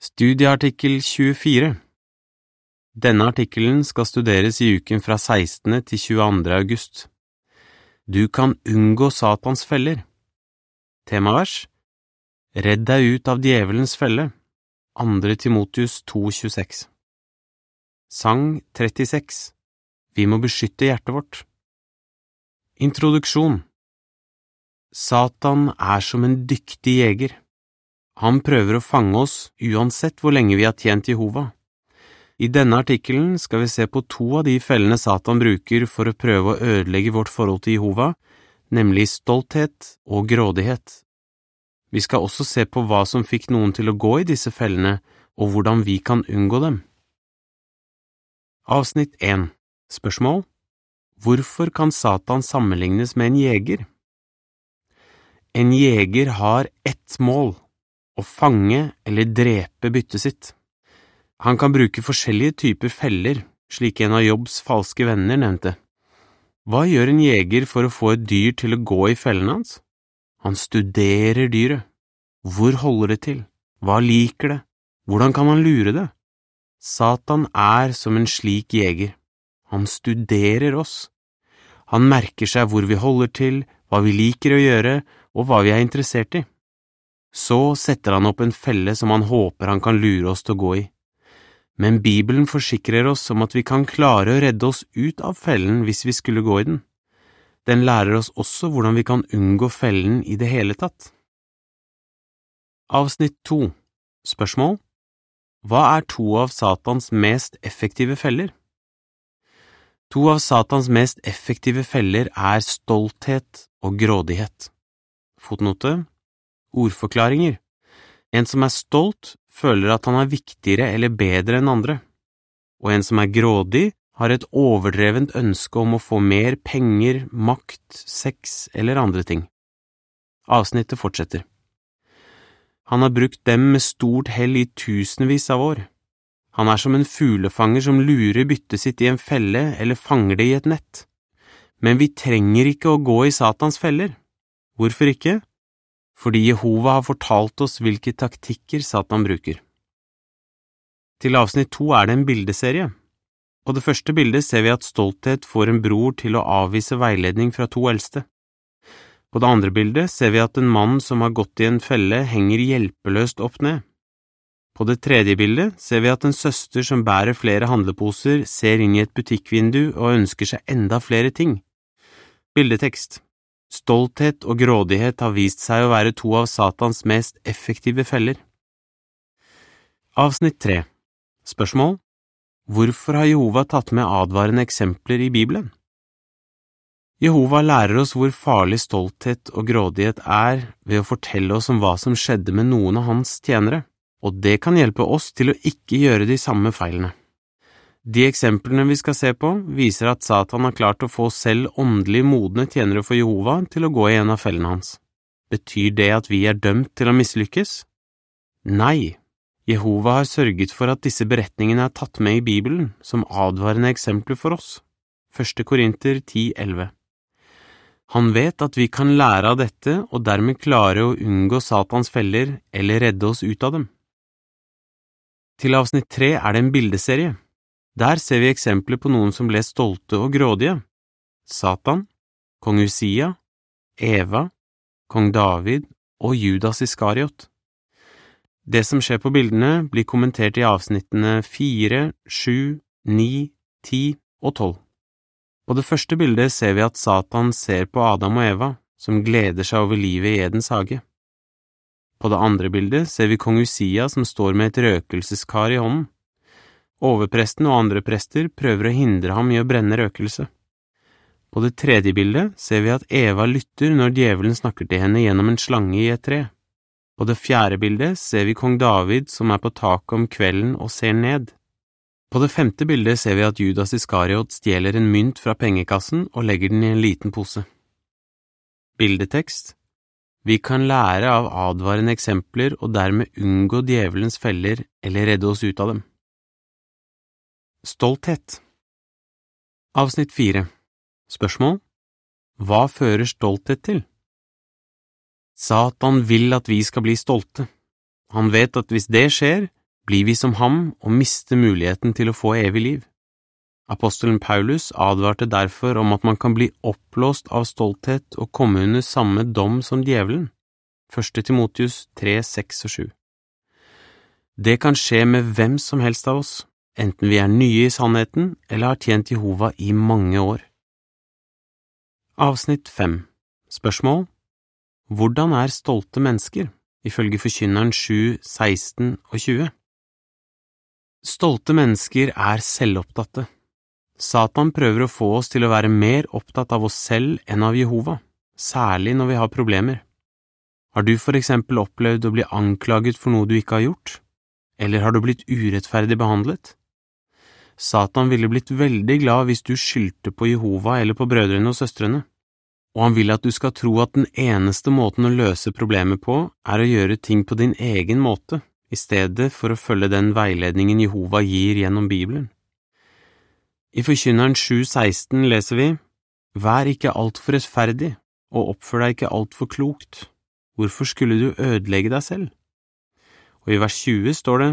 Studieartikkel 24 Denne artikkelen skal studeres i uken fra 16. til 22. august. Du kan unngå Satans feller. Temavers Redd deg ut av djevelens felle. 2. Timotius 2,26 Sang 36 Vi må beskytte hjertet vårt. Introduksjon Satan er som en dyktig jeger. Han prøver å fange oss uansett hvor lenge vi har tjent Jehova. I denne artikkelen skal vi se på to av de fellene Satan bruker for å prøve å ødelegge vårt forhold til Jehova, nemlig stolthet og grådighet. Vi skal også se på hva som fikk noen til å gå i disse fellene, og hvordan vi kan unngå dem. Avsnitt 1 Spørsmål Hvorfor kan Satan sammenlignes med en jeger? En jeger har ett mål å fange eller drepe byttet sitt. Han kan bruke forskjellige typer feller, slik en av Jobbs falske venner nevnte. Hva gjør en jeger for å få et dyr til å gå i fellene hans? Han studerer dyret. Hvor holder det til? Hva liker det? Hvordan kan han lure det? Satan er som en slik jeger. Han studerer oss. Han merker seg hvor vi holder til, hva vi liker å gjøre, og hva vi er interessert i. Så setter han opp en felle som han håper han kan lure oss til å gå i. Men Bibelen forsikrer oss om at vi kan klare å redde oss ut av fellen hvis vi skulle gå i den. Den lærer oss også hvordan vi kan unngå fellen i det hele tatt. Avsnitt to Spørsmål Hva er to av Satans mest effektive feller? To av Satans mest effektive feller er stolthet og grådighet. Fotnote Ordforklaringer En som er stolt, føler at han er viktigere eller bedre enn andre, og en som er grådig, har et overdrevent ønske om å få mer penger, makt, sex eller andre ting. Avsnittet fortsetter. Han har brukt dem med stort hell i tusenvis av år. Han er som en fuglefanger som lurer byttet sitt i en felle eller fanger det i et nett. Men vi trenger ikke å gå i Satans feller. Hvorfor ikke? Fordi Jehova har fortalt oss hvilke taktikker Satan bruker. Til avsnitt to er det en bildeserie. På det første bildet ser vi at stolthet får en bror til å avvise veiledning fra to eldste. På det andre bildet ser vi at en mann som har gått i en felle, henger hjelpeløst opp ned. På det tredje bildet ser vi at en søster som bærer flere handleposer, ser inn i et butikkvindu og ønsker seg enda flere ting. Bildetekst Stolthet og grådighet har vist seg å være to av Satans mest effektive feller. Avsnitt tre Spørsmål Hvorfor har Jehova tatt med advarende eksempler i Bibelen? Jehova lærer oss hvor farlig stolthet og grådighet er ved å fortelle oss om hva som skjedde med noen av hans tjenere, og det kan hjelpe oss til å ikke gjøre de samme feilene. De eksemplene vi skal se på, viser at Satan har klart å få selv åndelig modne tjenere for Jehova til å gå i en av fellene hans. Betyr det at vi er dømt til å mislykkes? Nei, Jehova har sørget for at disse beretningene er tatt med i Bibelen som advarende eksempler for oss. 1. Korinter 10,11 Han vet at vi kan lære av dette og dermed klare å unngå Satans feller eller redde oss ut av dem. Til avsnitt tre er det en bildeserie. Der ser vi eksempler på noen som ble stolte og grådige. Satan, kong Usia, Eva, kong David og Judas Iskariot. Det som skjer på bildene, blir kommentert i avsnittene fire, sju, ni, ti og tolv. På det første bildet ser vi at Satan ser på Adam og Eva, som gleder seg over livet i Edens hage. På det andre bildet ser vi kong Usia som står med et røkelseskar i hånden. Overpresten og andre prester prøver å hindre ham i å brenne røkelse. På det tredje bildet ser vi at Eva lytter når djevelen snakker til henne gjennom en slange i et tre. På det fjerde bildet ser vi kong David som er på taket om kvelden og ser ned. På det femte bildet ser vi at Judas Iskariot stjeler en mynt fra pengekassen og legger den i en liten pose. Bildetekst Vi kan lære av advarende eksempler og dermed unngå djevelens feller eller redde oss ut av dem. Stolthet Avsnitt fire Spørsmål Hva fører stolthet til? Satan vil at vi skal bli stolte. Han vet at hvis det skjer, blir vi som ham og mister muligheten til å få evig liv. Apostelen Paulus advarte derfor om at man kan bli oppblåst av stolthet og komme under samme dom som djevelen. 1. Timotius 3, 6 og 7. Det kan skje med hvem som helst av oss, enten vi er nye i sannheten eller har tjent Jehova i mange år. Avsnitt 5 Spørsmål Hvordan er stolte mennesker, ifølge Forkynneren 7, 16 og 20? Stolte mennesker er selvopptatte. Satan prøver å få oss til å være mer opptatt av oss selv enn av Jehova, særlig når vi har problemer. Har du for eksempel opplevd å bli anklaget for noe du ikke har gjort, eller har du blitt urettferdig behandlet? Satan ville blitt veldig glad hvis du skyldte på Jehova eller på brødrene og søstrene, og han vil at du skal tro at den eneste måten å løse problemet på er å gjøre ting på din egen måte, i stedet for å følge den veiledningen Jehova gir gjennom Bibelen. I Forkynneren 7,16 leser vi, Vær ikke altfor rettferdig, og oppfør deg ikke altfor klokt, hvorfor skulle du ødelegge deg selv? Og i vers 20 står det,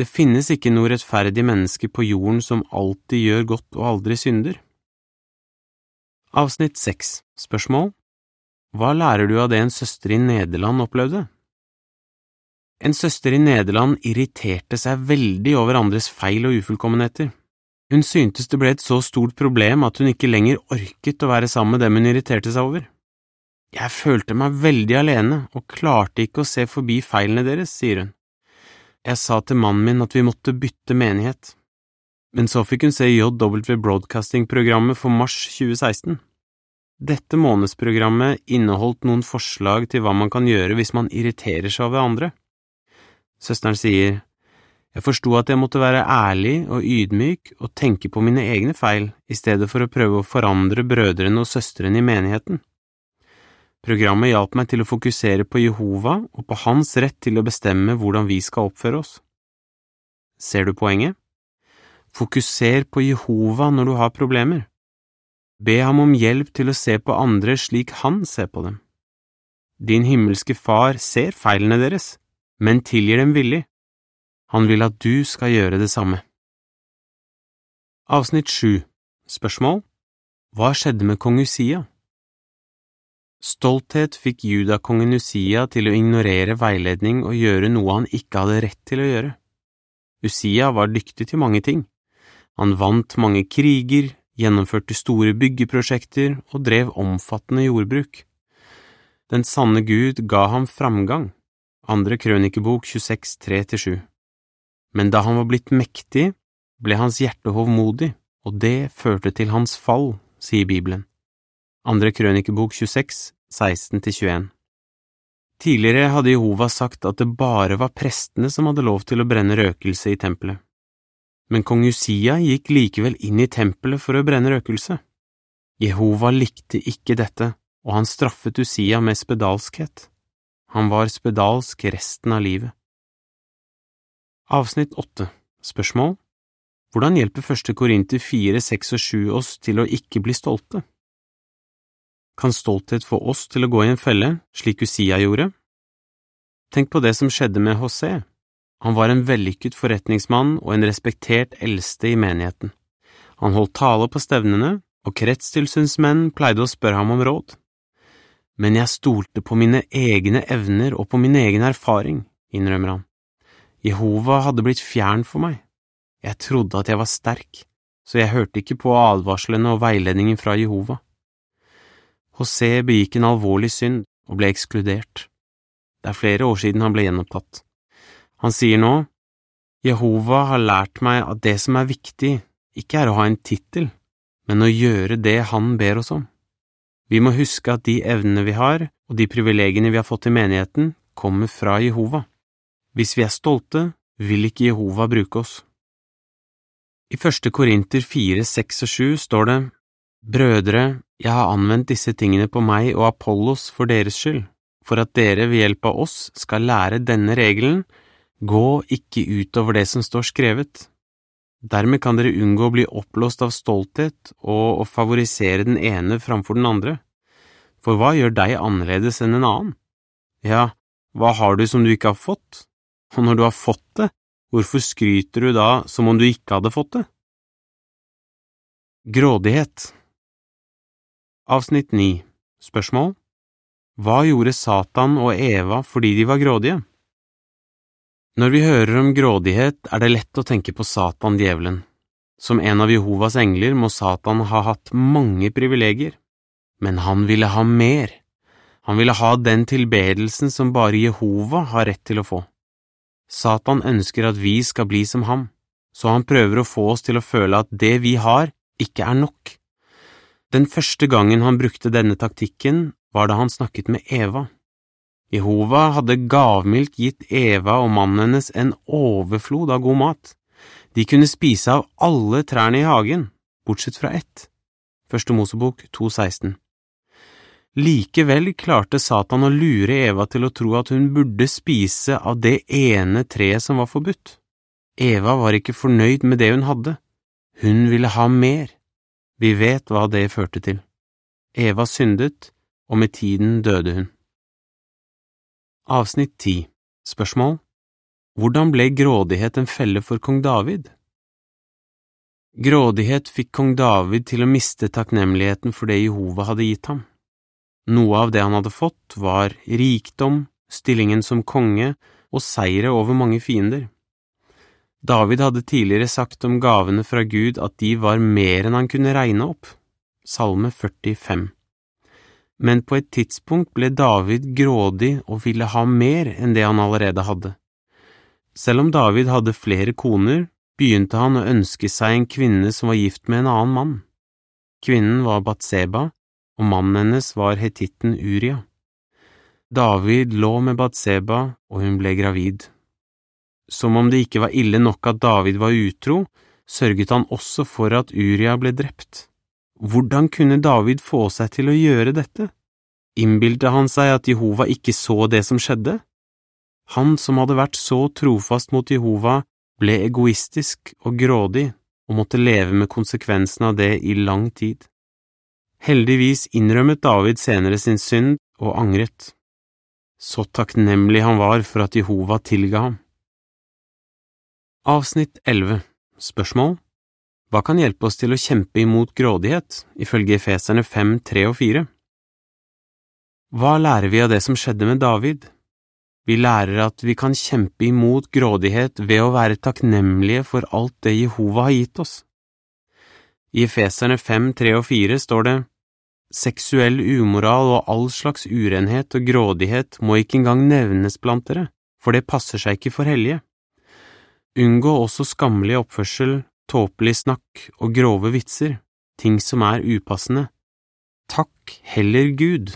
Det finnes ikke noe rettferdig menneske på jorden som alltid gjør godt og aldri synder. Avsnitt 6 Spørsmål Hva lærer du av det en søster i Nederland opplevde? En søster i Nederland irriterte seg veldig over andres feil og ufullkommenheter. Hun syntes det ble et så stort problem at hun ikke lenger orket å være sammen med dem hun irriterte seg over. Jeg følte meg veldig alene og klarte ikke å se forbi feilene deres, sier hun. Jeg sa til mannen min at vi måtte bytte menighet, men så fikk hun se JW Broadcasting-programmet for mars 2016. Dette månedsprogrammet inneholdt noen forslag til hva man kan gjøre hvis man irriterer seg over andre. Søsteren sier, jeg forsto at jeg måtte være ærlig og ydmyk og tenke på mine egne feil i stedet for å prøve å forandre brødrene og søstrene i menigheten. Programmet hjalp meg til å fokusere på Jehova og på hans rett til å bestemme hvordan vi skal oppføre oss. Ser du poenget? Fokuser på Jehova når du har problemer. Be ham om hjelp til å se på andre slik han ser på dem. Din himmelske Far ser feilene deres, men tilgir dem villig. Han vil at du skal gjøre det samme. Avsnitt 7 Spørsmål Hva skjedde med kong Usia? Stolthet fikk judakongen Usia til å ignorere veiledning og gjøre noe han ikke hadde rett til å gjøre. Usia var dyktig til mange ting. Han vant mange kriger, gjennomførte store byggeprosjekter og drev omfattende jordbruk. Den sanne Gud ga ham framgang. Andre krønikebok 26, 3–7 men da han var blitt mektig, ble hans hjerte hovmodig, og det førte til hans fall, sier Bibelen. Andre krønikebok 26, 16–21 Tidligere hadde Jehova sagt at det bare var prestene som hadde lov til å brenne røkelse i tempelet. Men kong Usia gikk likevel inn i tempelet for å brenne røkelse. Jehova likte ikke dette, og han straffet Usia med spedalskhet. Han var spedalsk resten av livet. Avsnitt 8 Spørsmål Hvordan hjelper første Korinter 4, 6 og 7 oss til å ikke bli stolte? Kan stolthet få oss til å gå i en felle, slik Usia gjorde? Tenk på det som skjedde med José. Han var en vellykket forretningsmann og en respektert eldste i menigheten. Han holdt tale på stevnene, og kretstilsynsmenn pleide å spørre ham om råd. Men jeg stolte på mine egne evner og på min egen erfaring, innrømmer han. Jehova hadde blitt fjern for meg. Jeg trodde at jeg var sterk, så jeg hørte ikke på advarslene og veiledningen fra Jehova. José begikk en alvorlig synd og ble ekskludert. Det er flere år siden han ble gjenopptatt. Han sier nå, Jehova har lært meg at det som er viktig, ikke er å ha en tittel, men å gjøre det han ber oss om. Vi må huske at de evnene vi har, og de privilegiene vi har fått i menigheten, kommer fra Jehova. Hvis vi er stolte, vil ikke Jehova bruke oss. I første Korinter 4, 6 og 7 står det, Brødre, jeg har anvendt disse tingene på meg og Apollos for deres skyld, for at dere ved hjelp av oss skal lære denne regelen, gå ikke utover det som står skrevet. Dermed kan dere unngå å bli oppblåst av stolthet og å favorisere den ene framfor den andre. For hva gjør deg annerledes enn en annen? Ja, hva har du som du ikke har fått? og når du har fått det, hvorfor skryter du da som om du ikke hadde fått det? Grådighet Avsnitt 9 Spørsmål Hva gjorde Satan og Eva fordi de var grådige? Når vi hører om grådighet, er det lett å tenke på Satan, djevelen. Som en av Jehovas engler må Satan ha hatt mange privilegier, men han ville ha mer. Han ville ha den tilbedelsen som bare Jehova har rett til å få. Satan ønsker at vi skal bli som ham, så han prøver å få oss til å føle at det vi har, ikke er nok. Den første gangen han brukte denne taktikken, var da han snakket med Eva. Jehova hadde gavmildt gitt Eva og mannen hennes en overflod av god mat. De kunne spise av alle trærne i hagen, bortsett fra ett. Første Mosebok 2,16 Likevel klarte Satan å lure Eva til å tro at hun burde spise av det ene treet som var forbudt. Eva var ikke fornøyd med det hun hadde, hun ville ha mer. Vi vet hva det førte til. Eva syndet, og med tiden døde hun. Avsnitt 10 Spørsmål Hvordan ble grådighet en felle for kong David? Grådighet fikk kong David til å miste takknemligheten for det Jehova hadde gitt ham. Noe av det han hadde fått, var rikdom, stillingen som konge og seire over mange fiender. David hadde tidligere sagt om gavene fra Gud at de var mer enn han kunne regne opp, Salme 45. Men på et tidspunkt ble David grådig og ville ha mer enn det han allerede hadde. Selv om David hadde flere koner, begynte han å ønske seg en kvinne som var gift med en annen mann. Kvinnen var Batseba, og mannen hennes var hetitten Uria. David lå med Batseba, og hun ble gravid. Som om det ikke var ille nok at David var utro, sørget han også for at Uria ble drept. Hvordan kunne David få seg til å gjøre dette? Innbilte han seg at Jehova ikke så det som skjedde? Han som hadde vært så trofast mot Jehova, ble egoistisk og grådig og måtte leve med konsekvensen av det i lang tid. Heldigvis innrømmet David senere sin synd og angret. Så takknemlig han var for at Jehova tilga ham. Avsnitt 11 Spørsmål Hva kan hjelpe oss til å kjempe imot grådighet, ifølge Efeserne 5, 3 og 4? Hva lærer vi av det som skjedde med David? Vi lærer at vi kan kjempe imot grådighet ved å være takknemlige for alt det Jehova har gitt oss. I Efeserne 5, 3 og 4 står det Seksuell umoral og all slags urenhet og grådighet må ikke engang nevnes blant dere, for det passer seg ikke for hellige. Unngå også skammelig oppførsel, tåpelig snakk og grove vitser, ting som er upassende. Takk heller Gud.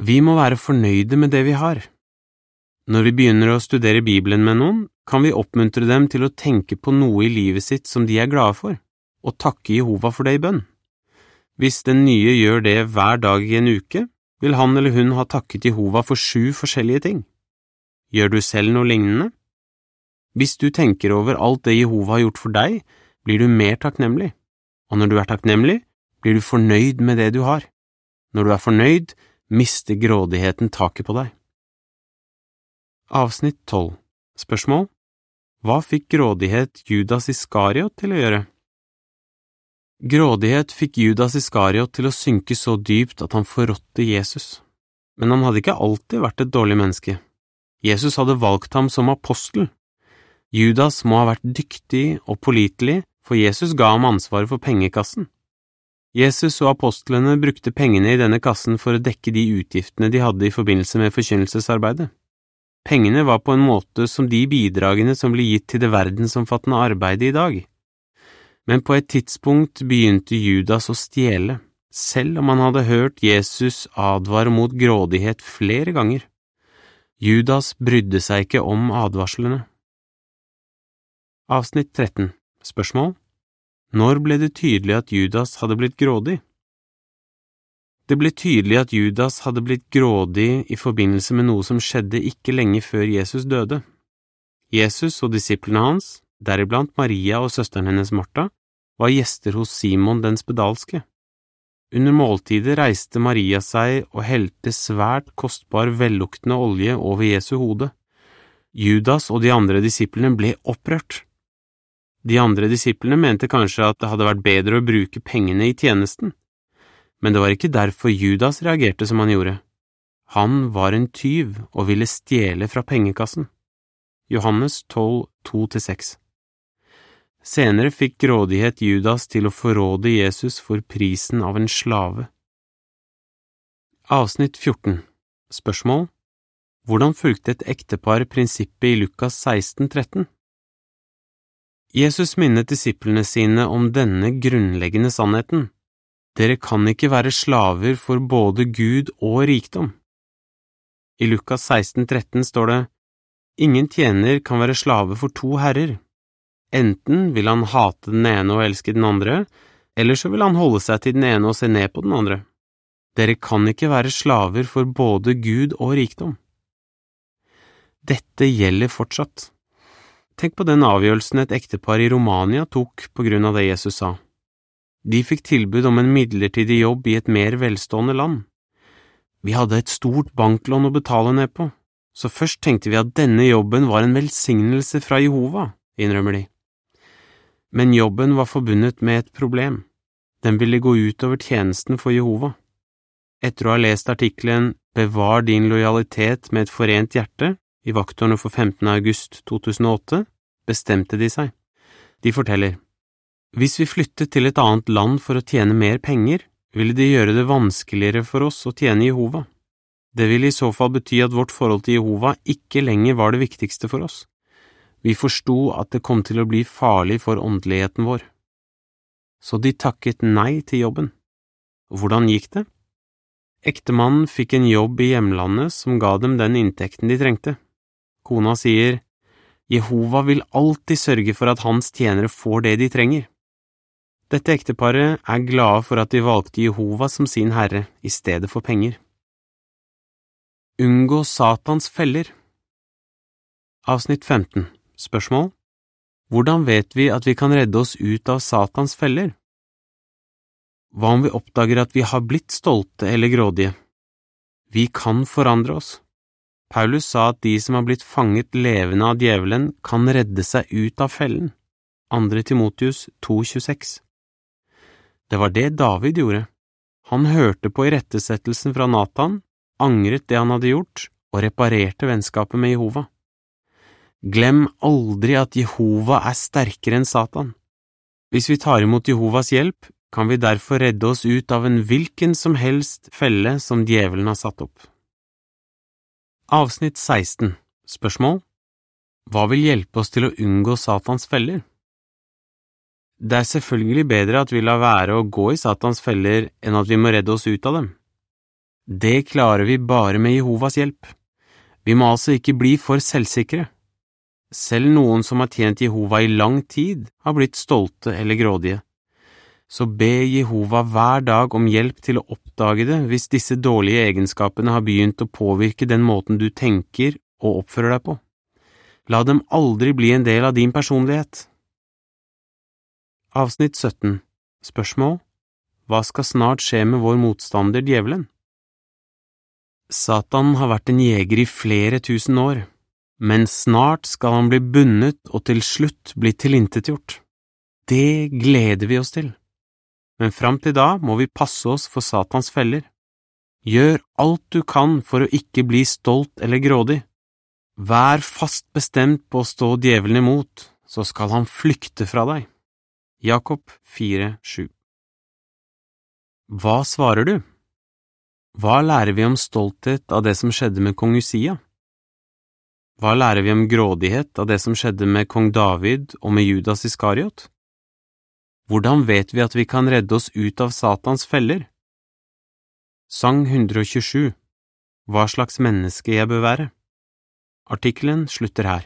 Vi må være fornøyde med det vi har. Når vi begynner å studere Bibelen med noen, kan vi oppmuntre dem til å tenke på noe i livet sitt som de er glade for, og takke Jehova for det i bønn. Hvis den nye gjør det hver dag i en uke, vil han eller hun ha takket Jehova for sju forskjellige ting. Gjør du selv noe lignende? Hvis du tenker over alt det Jehova har gjort for deg, blir du mer takknemlig, og når du er takknemlig, blir du fornøyd med det du har. Når du er fornøyd, mister grådigheten taket på deg. Avsnitt 12 Spørsmål Hva fikk grådighet Judas Iskariot til å gjøre? Grådighet fikk Judas Iskariot til å synke så dypt at han forrådte Jesus, men han hadde ikke alltid vært et dårlig menneske. Jesus hadde valgt ham som apostel, Judas må ha vært dyktig og pålitelig, for Jesus ga ham ansvaret for pengekassen. Jesus og apostlene brukte pengene i denne kassen for å dekke de utgiftene de hadde i forbindelse med forkynnelsesarbeidet. Pengene var på en måte som de bidragene som ble gitt til det verdensomfattende arbeidet i dag. Men på et tidspunkt begynte Judas å stjele, selv om han hadde hørt Jesus advare mot grådighet flere ganger. Judas brydde seg ikke om advarslene. Avsnitt 13 Spørsmål Når ble det tydelig at Judas hadde blitt grådig? Det ble tydelig at Judas hadde blitt grådig i forbindelse med noe som skjedde ikke lenge før Jesus døde. Jesus og disiplene hans, deriblant Maria og søsteren hennes Martha, var gjester hos Simon den spedalske. Under måltidet reiste Maria seg og helte svært kostbar velluktende olje over Jesu hode. Judas og de andre disiplene ble opprørt. De andre disiplene mente kanskje at det hadde vært bedre å bruke pengene i tjenesten, men det var ikke derfor Judas reagerte som han gjorde. Han var en tyv og ville stjele fra pengekassen. Johannes 12, 2–6 Senere fikk grådighet Judas til å forråde Jesus for prisen av en slave. Avsnitt 14 Spørsmål Hvordan fulgte et ektepar prinsippet i Lukas 16, 13? Jesus minnet disiplene sine om denne grunnleggende sannheten. Dere kan ikke være slaver for både Gud og rikdom. I Lukas 16, 13 står det, Ingen tjener kan være slave for to herrer. Enten vil han hate den ene og elske den andre, eller så vil han holde seg til den ene og se ned på den andre. Dere kan ikke være slaver for både Gud og rikdom. Dette gjelder fortsatt. Tenk på den avgjørelsen et ektepar i Romania tok på grunn av det Jesus sa. De fikk tilbud om en midlertidig jobb i et mer velstående land. Vi hadde et stort banklån å betale ned på, så først tenkte vi at denne jobben var en velsignelse fra Jehova, innrømmer de. Men jobben var forbundet med et problem. Den ville gå utover tjenesten for Jehova. Etter å ha lest artikkelen Bevar din lojalitet med et forent hjerte, i vaktårene for 15. august 2008 bestemte de seg. De forteller, hvis vi flyttet til et annet land for å tjene mer penger, ville det gjøre det vanskeligere for oss å tjene Jehova. Det ville i så fall bety at vårt forhold til Jehova ikke lenger var det viktigste for oss. Vi forsto at det kom til å bli farlig for åndeligheten vår. Så de takket nei til jobben. Hvordan gikk det? Ektemannen fikk en jobb i hjemlandet som ga dem den inntekten de trengte. Kona sier, Jehova vil alltid sørge for at hans tjenere får det de trenger. Dette ekteparet er glade for at de valgte Jehova som sin herre i stedet for penger. Unngå Satans feller Avsnitt 15 Spørsmål Hvordan vet vi at vi kan redde oss ut av Satans feller? Hva om vi oppdager at vi har blitt stolte eller grådige? Vi kan forandre oss. Paulus sa at de som har blitt fanget levende av djevelen, kan redde seg ut av fellen. 2. Timotius 2,26 Det var det David gjorde. Han hørte på irettesettelsen fra Nathan, angret det han hadde gjort, og reparerte vennskapet med Jehova. Glem aldri at Jehova er sterkere enn Satan. Hvis vi tar imot Jehovas hjelp, kan vi derfor redde oss ut av en hvilken som helst felle som djevelen har satt opp. Avsnitt 16 Spørsmål Hva vil hjelpe oss til å unngå Satans feller? Det er selvfølgelig bedre at vi lar være å gå i Satans feller enn at vi må redde oss ut av dem. Det klarer vi bare med Jehovas hjelp. Vi må altså ikke bli for selvsikre. Selv noen som har tjent Jehova i lang tid, har blitt stolte eller grådige så be Jehova hver dag om hjelp til å oppdage det hvis disse dårlige egenskapene har begynt å påvirke den måten du tenker og oppfører deg på. La dem aldri bli en del av din personlighet. Avsnitt 17 Spørsmål Hva skal snart skje med vår motstander djevelen? Satan har vært en jeger i flere tusen år, men snart skal han bli bundet og til slutt bli tilintetgjort. Det gleder vi oss til men fram til da må vi passe oss for Satans feller. Gjør alt du kan for å ikke bli stolt eller grådig. Vær fast bestemt på å stå djevelen imot, så skal han flykte fra deg. Jakob 4,7 Hva svarer du? Hva lærer vi om stolthet av det som skjedde med kong Usia? Hva lærer vi om grådighet av det som skjedde med kong David og med Judas Iskariot? Hvordan vet vi at vi kan redde oss ut av Satans feller? Sang 127 Hva slags menneske jeg bør være? Artikkelen slutter her.